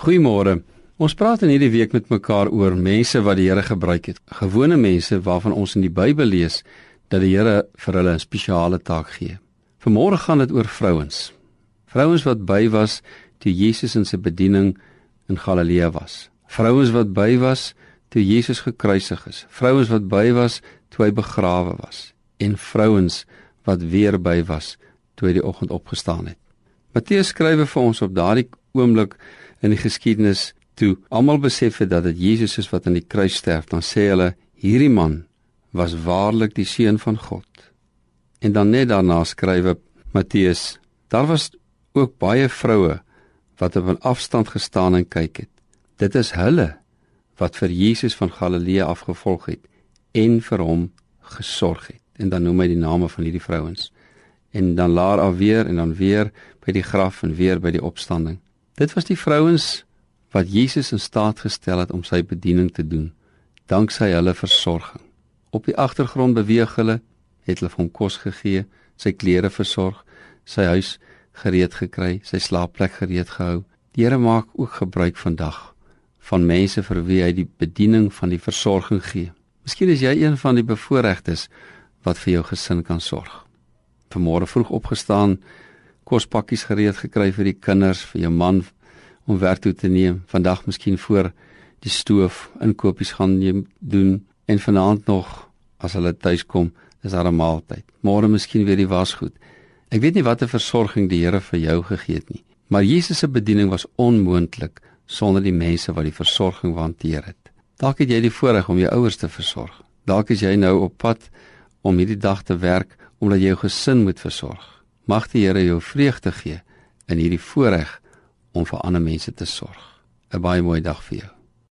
Goeiemôre. Ons praat in hierdie week met mekaar oor mense wat die Here gebruik het. Gewone mense waarvan ons in die Bybel lees dat die Here vir hulle 'n spesiale taak gee. Vanmôre gaan dit oor vrouens. Vrouens wat by was toe Jesus in sy bediening in Galilea was. Vrouens wat by was toe Jesus gekruisig is. Vrouens wat by was toe hy begrawe was en vrouens wat weer by was toe hy die oggend opgestaan het. Matteus skrywe vir ons op daardie oomblik in die geskiedenis toe almal besef het dat dit Jesus is wat aan die kruis sterf, dan sê hulle hierdie man was waarlik die seun van God. En dan net daarna skrywe Matteus, daar was ook baie vroue wat op 'n afstand gestaan en kyk het. Dit is hulle wat vir Jesus van Galilea afgevolg het en vir hom gesorg het. En dan noem hy die name van hierdie vrouens. En dan laar af weer en dan weer by die graf en weer by die opstanding. Dit was die vrouens wat Jesus in staat gestel het om sy bediening te doen, danksy hulle versorging. Op die agtergrond beweeg hulle, het hulle vir hom kos gegee, sy klere versorg, sy huis gereed gekry, sy slaapplek gereed gehou. Die Here maak ook gebruik vandag van mense vir wie hy die bediening van die versorging gee. Miskien is jy een van die bevoorregtes wat vir jou gesin kan sorg. Vanmôre vroeg opgestaan, kospakkies gereed gekry vir die kinders, vir jou man om werk toe te neem. Vandag miskien voor die stoof inkopies gaan neem doen en vanaand nog as hulle tuis kom, is daar 'n maaltyd. Môre miskien weer die wasgoed. Ek weet nie watter versorging die Here vir jou gegee het nie, maar Jesus se bediening was onmoontlik sonder die mense wat die versorging hanteer het. Dalk het jy die voorreg om jou ouers te versorg. Dalk is jy nou op pad om hierdie dag te werk omdat jy jou gesin moet versorg. Mag die Here jou vreugde gee in hierdie voorreg om vir ander mense te sorg. 'n Baie mooi dag vir jou.